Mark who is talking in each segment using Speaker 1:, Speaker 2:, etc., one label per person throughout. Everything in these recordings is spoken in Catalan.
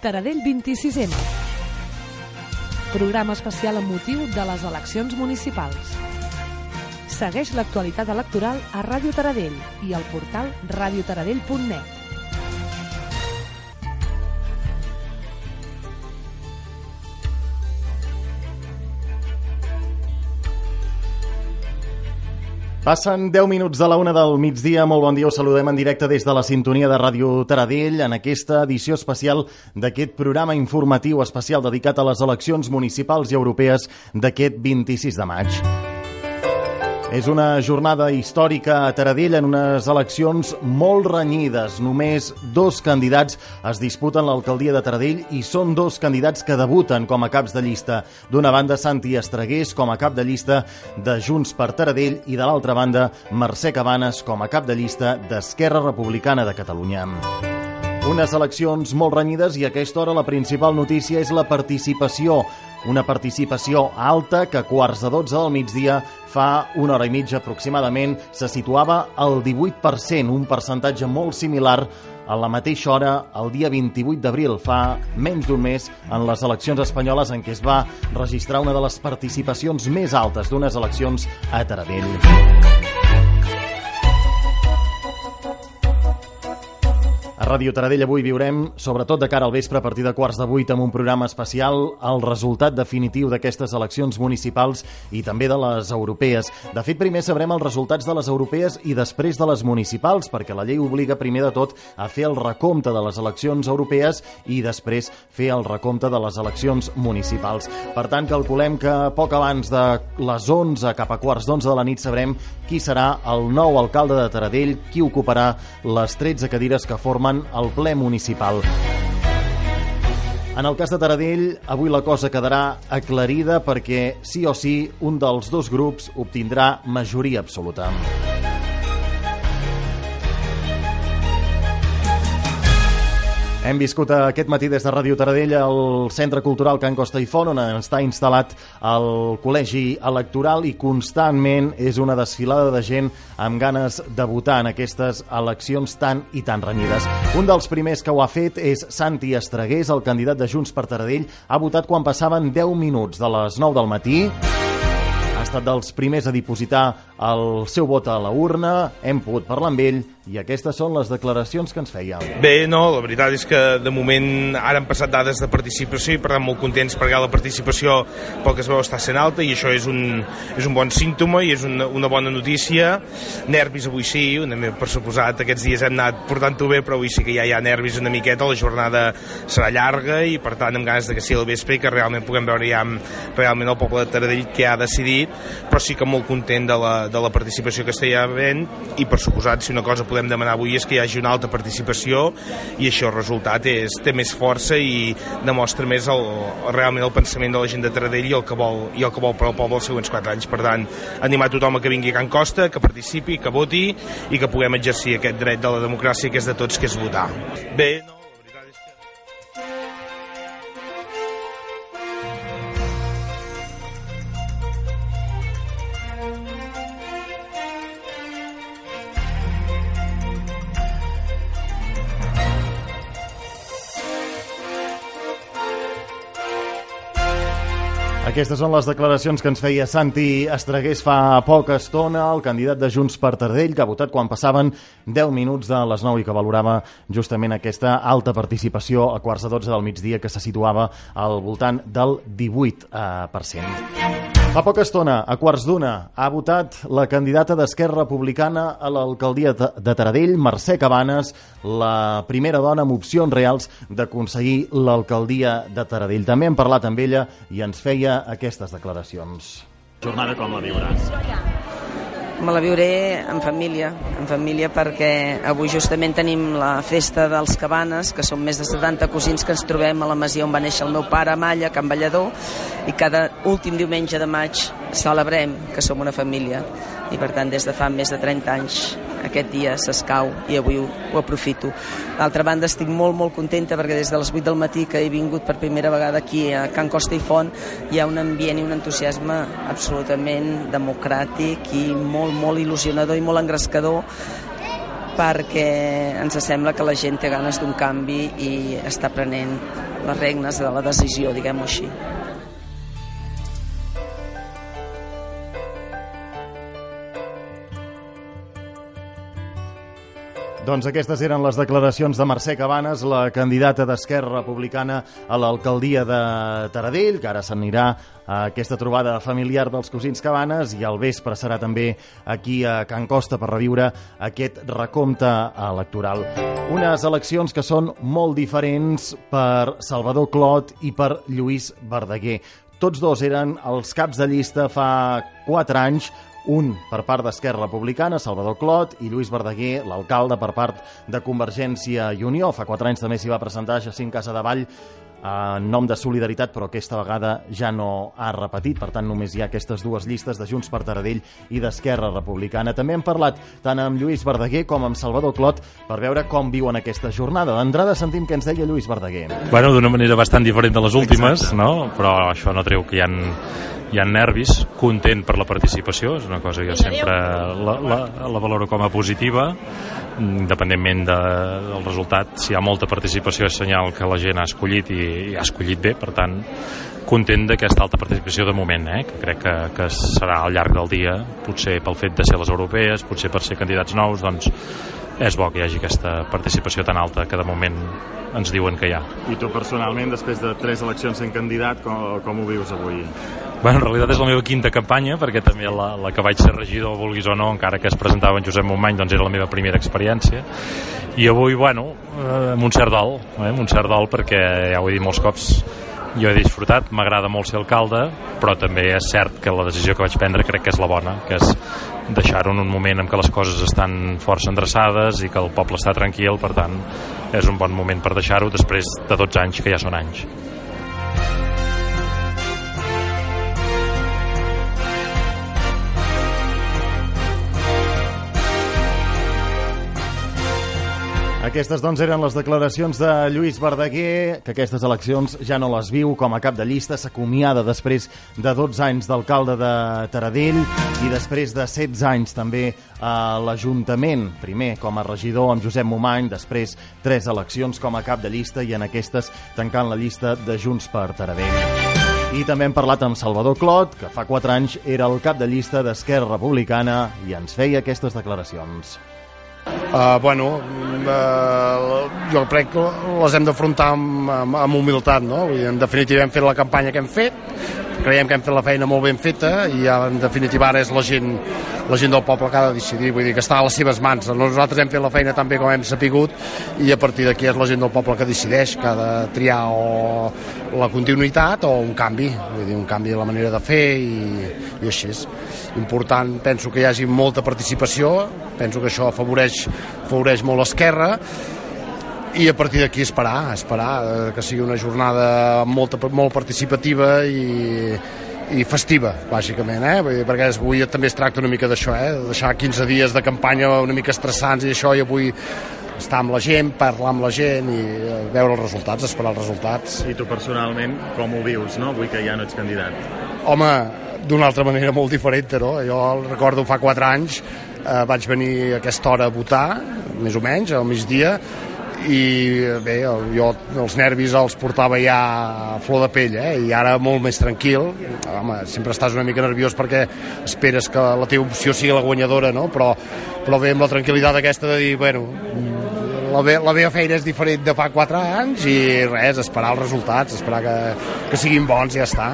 Speaker 1: Taradell 26M. Programa especial amb motiu de les eleccions municipals. Segueix l'actualitat electoral a Ràdio Taradell i al portal radiotaradell.net.
Speaker 2: Passen 10 minuts de la una del migdia. Molt bon dia. Us saludem en directe des de la sintonia de Ràdio Taradell en aquesta edició especial d'aquest programa informatiu especial dedicat a les eleccions municipals i europees d'aquest 26 de maig. És una jornada històrica a Taradell en unes eleccions molt renyides. Només dos candidats es disputen l'alcaldia de Taradell i són dos candidats que debuten com a caps de llista. D'una banda, Santi Estregués com a cap de llista de Junts per Taradell i de l'altra banda, Mercè Cabanes com a cap de llista d'Esquerra Republicana de Catalunya. Unes eleccions molt renyides i a aquesta hora la principal notícia és la participació una participació alta que a quarts de 12 del migdia fa una hora i mitja aproximadament se situava al 18%, un percentatge molt similar a la mateixa hora el dia 28 d'abril, fa menys d'un mes, en les eleccions espanyoles en què es va registrar una de les participacions més altes d'unes eleccions a Taradell. Ràdio Taradell avui viurem, sobretot de cara al vespre a partir de quarts de vuit, amb un programa especial, el resultat definitiu d'aquestes eleccions municipals i també de les europees. De fet, primer sabrem els resultats de les europees i després de les municipals, perquè la llei obliga primer de tot a fer el recompte de les eleccions europees i després fer el recompte de les eleccions municipals. Per tant, calculem que poc abans de les 11 cap a quarts d'11 de la nit sabrem qui serà el nou alcalde de Taradell, qui ocuparà les 13 cadires que formen el ple municipal. En el cas de Taradell, avui la cosa quedarà aclarida perquè sí o sí un dels dos grups obtindrà majoria absoluta. Hem viscut aquest matí des de Ràdio Taradell al Centre Cultural Can Costa i Font, on està instal·lat el col·legi electoral i constantment és una desfilada de gent amb ganes de votar en aquestes eleccions tan i tan renyides. Un dels primers que ho ha fet és Santi Estregués, el candidat de Junts per Taradell. Ha votat quan passaven 10 minuts de les 9 del matí. Ha estat dels primers a dipositar el seu vot a la urna, hem pogut parlar amb ell i aquestes són les declaracions que ens feia.
Speaker 3: Bé, no, la veritat és que de moment ara han passat dades de participació i per tant molt contents perquè la participació pel que es veu està sent alta i això és un, és un bon símptoma i és una, una bona notícia. Nervis avui sí, una, per suposat aquests dies hem anat portant-ho bé però avui sí que ja hi ha nervis una miqueta, la jornada serà llarga i per tant amb ganes de que sigui el vespre i que realment puguem veure ja realment el poble de Taradell que ha decidit, però sí que molt content de la, de la participació que està havent i per suposat si una cosa podem demanar avui és que hi hagi una alta participació i això el resultat és, té més força i demostra més el, realment el pensament de la gent de Taradell i el que vol, i el que vol per al poble els següents 4 anys. Per tant, animar tothom a que vingui a Can Costa, que participi, que voti i que puguem exercir aquest dret de la democràcia que és de tots, que és votar. Bé, no,
Speaker 2: Aquestes són les declaracions que ens feia Santi Estregués fa poca estona, el candidat de Junts per Tardell, que ha votat quan passaven 10 minuts de les 9 i que valorava justament aquesta alta participació a quarts de 12 del migdia que se situava al voltant del 18%. Fa poca estona, a quarts d'una, ha votat la candidata d'Esquerra Republicana a l'alcaldia de Taradell, Mercè Cabanes, la primera dona amb opcions reals d'aconseguir l'alcaldia de Taradell. També hem parlat amb ella i ens feia aquestes declaracions. Jornada com la viuràs?
Speaker 4: Me la viuré en família, en família perquè avui justament tenim la festa dels Cabanes, que són més de 70 cosins que ens trobem a la masia on va néixer el meu pare, Malla, Can Ballador, i cada últim diumenge de maig celebrem que som una família. I per tant, des de fa més de 30 anys aquest dia s'escau i avui ho, ho aprofito. D'altra banda, estic molt, molt contenta perquè des de les 8 del matí que he vingut per primera vegada aquí a Can Costa i Font hi ha un ambient i un entusiasme absolutament democràtic i molt, molt il·lusionador i molt engrescador perquè ens sembla que la gent té ganes d'un canvi i està prenent les regnes de la decisió, diguem-ho així.
Speaker 2: Doncs aquestes eren les declaracions de Mercè Cabanes, la candidata d'Esquerra Republicana a l'alcaldia de Taradell, que ara s'anirà a aquesta trobada familiar dels cosins Cabanes i al vespre serà també aquí a Can Costa per reviure aquest recompte electoral. Unes eleccions que són molt diferents per Salvador Clot i per Lluís Verdaguer. Tots dos eren els caps de llista fa 4 anys un per part d'Esquerra Republicana, Salvador Clot, i Lluís Verdaguer, l'alcalde per part de Convergència i Unió. Fa quatre anys també s'hi va presentar Jacint Vall en nom de Solidaritat, però aquesta vegada ja no ha repetit. Per tant, només hi ha aquestes dues llistes de Junts per Taradell i d'Esquerra Republicana. També hem parlat tant amb Lluís Verdaguer com amb Salvador Clot per veure com viuen aquesta jornada. D'entrada sentim què ens deia Lluís Verdaguer.
Speaker 5: Bueno, d'una manera bastant diferent de les últimes, Exacte. no? però això no treu que hi ha hi ha nervis, content per la participació, és una cosa que jo sempre la, la, la valoro com a positiva, independentment de, del resultat, si hi ha molta participació és senyal que la gent ha escollit i, i ha escollit bé, per tant content d'aquesta alta participació de moment, eh? que crec que, que serà al llarg del dia, potser pel fet de ser les europees, potser per ser candidats nous, doncs és bo que hi hagi aquesta participació tan alta que de moment ens diuen que hi ha.
Speaker 2: I tu personalment, després de tres eleccions sent candidat, com, com ho vius avui?
Speaker 5: Bueno, en realitat és la meva quinta campanya, perquè també la, la que vaig ser regidor, vulguis o no, encara que es presentava en Josep Montmany, doncs era la meva primera experiència. I avui, bueno, eh, amb un cert dol, eh, amb un cert dol, perquè ja ho he dit molts cops, jo he disfrutat, m'agrada molt ser alcalde, però també és cert que la decisió que vaig prendre crec que és la bona, que és deixar-ho en un moment en què les coses estan força endreçades i que el poble està tranquil, per tant, és un bon moment per deixar-ho després de 12 anys, que ja són anys.
Speaker 2: Aquestes, doncs, eren les declaracions de Lluís Verdaguer, que aquestes eleccions ja no les viu com a cap de llista, s'acomiada després de 12 anys d'alcalde de Taradell i després de 16 anys també a l'Ajuntament, primer com a regidor amb Josep Momany, després tres eleccions com a cap de llista i en aquestes tancant la llista de Junts per Taradell. I també hem parlat amb Salvador Clot, que fa 4 anys era el cap de llista d'Esquerra Republicana i ens feia aquestes declaracions.
Speaker 6: Uh, bueno, uh, jo crec que les hem d'afrontar amb, amb, amb humilitat, no? Vull dir, en definitiva hem fet la campanya que hem fet, creiem que hem fet la feina molt ben feta i en definitiva ara és la gent, la gent del poble que ha de decidir, vull dir que està a les seves mans. Nosaltres hem fet la feina tan bé com hem sapigut i a partir d'aquí és la gent del poble que decideix que ha de triar o la continuïtat o un canvi, vull dir, un canvi de la manera de fer i, i així és. Important, penso que hi hagi molta participació, penso que això afavoreix, afavoreix molt l'esquerra i a partir d'aquí esperar, esperar eh, que sigui una jornada molt, molt participativa i, i festiva, bàsicament, eh? Vull dir, perquè avui també es tracta una mica d'això, eh? De deixar 15 dies de campanya una mica estressants i això, i avui estar amb la gent, parlar amb la gent i eh, veure els resultats, esperar els resultats.
Speaker 2: I tu personalment com ho vius, no? Avui que ja no ets candidat.
Speaker 6: Home, d'una altra manera molt diferent, no? Jo recordo fa 4 anys eh, vaig venir a aquesta hora a votar, més o menys, al migdia, i bé, jo els nervis els portava ja a flor de pell eh? i ara molt més tranquil home, sempre estàs una mica nerviós perquè esperes que la teva opció sigui la guanyadora no? però, però bé, amb la tranquil·litat aquesta de dir, bueno, la, me la meva feina és diferent de fa 4 anys i res, esperar els resultats esperar que, que siguin bons i ja està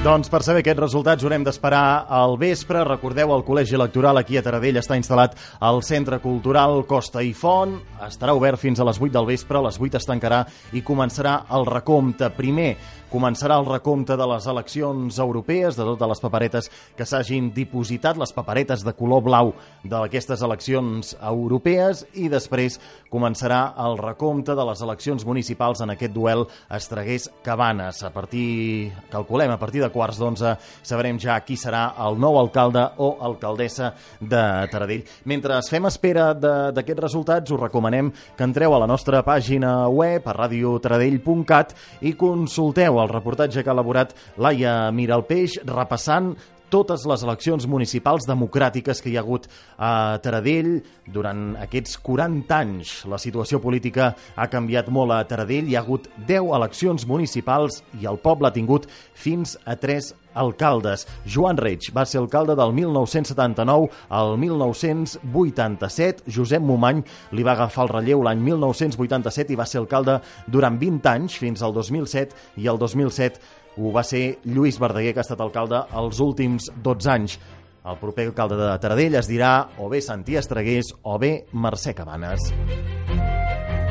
Speaker 2: Doncs per saber aquests resultats haurem d'esperar al vespre. Recordeu, el Col·legi Electoral aquí a Taradell està instal·lat al Centre Cultural Costa i Font. Estarà obert fins a les 8 del vespre, a les 8 es tancarà i començarà el recompte. Primer, començarà el recompte de les eleccions europees, de totes les paperetes que s'hagin dipositat, les paperetes de color blau d'aquestes eleccions europees, i després començarà el recompte de les eleccions municipals en aquest duel Estregués-Cabanes. A partir, calculem, a partir de quarts d'onze sabrem ja qui serà el nou alcalde o alcaldessa de Taradell. Mentre fem espera d'aquests resultats, us recomanem que entreu a la nostra pàgina web, a radiotaradell.cat, i consulteu el reportatge que ha elaborat Laia Miralpeix repassant totes les eleccions municipals democràtiques que hi ha hagut a Taradell durant aquests 40 anys. La situació política ha canviat molt a Taradell, hi ha hagut 10 eleccions municipals i el poble ha tingut fins a 3 alcaldes. Joan Reig va ser alcalde del 1979 al 1987. Josep Momany li va agafar el relleu l'any 1987 i va ser alcalde durant 20 anys, fins al 2007, i el 2007 ho va ser Lluís Verdaguer, que ha estat alcalde els últims 12 anys. El proper alcalde de Taradell es dirà o bé Santí Estregués o bé Mercè Cabanes.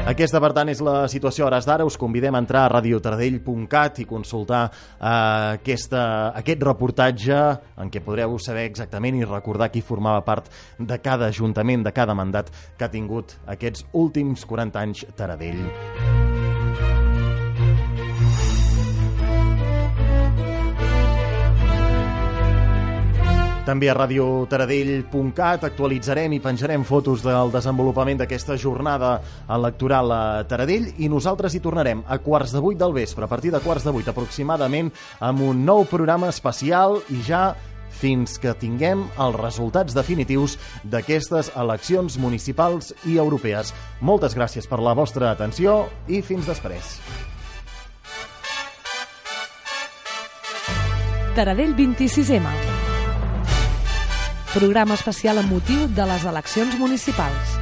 Speaker 2: Aquesta, per tant, és la situació a hores d'ara. Us convidem a entrar a radiotaradell.cat i consultar eh, aquesta, aquest reportatge en què podreu saber exactament i recordar qui formava part de cada ajuntament, de cada mandat que ha tingut aquests últims 40 anys Taradell. També a radiotaradell.cat actualitzarem i penjarem fotos del desenvolupament d'aquesta jornada electoral a Taradell i nosaltres hi tornarem a quarts de vuit del vespre, a partir de quarts de vuit aproximadament, amb un nou programa especial i ja fins que tinguem els resultats definitius d'aquestes eleccions municipals i europees. Moltes gràcies per la vostra atenció i fins després.
Speaker 1: Taradell 26M programa especial amb motiu de les eleccions municipals.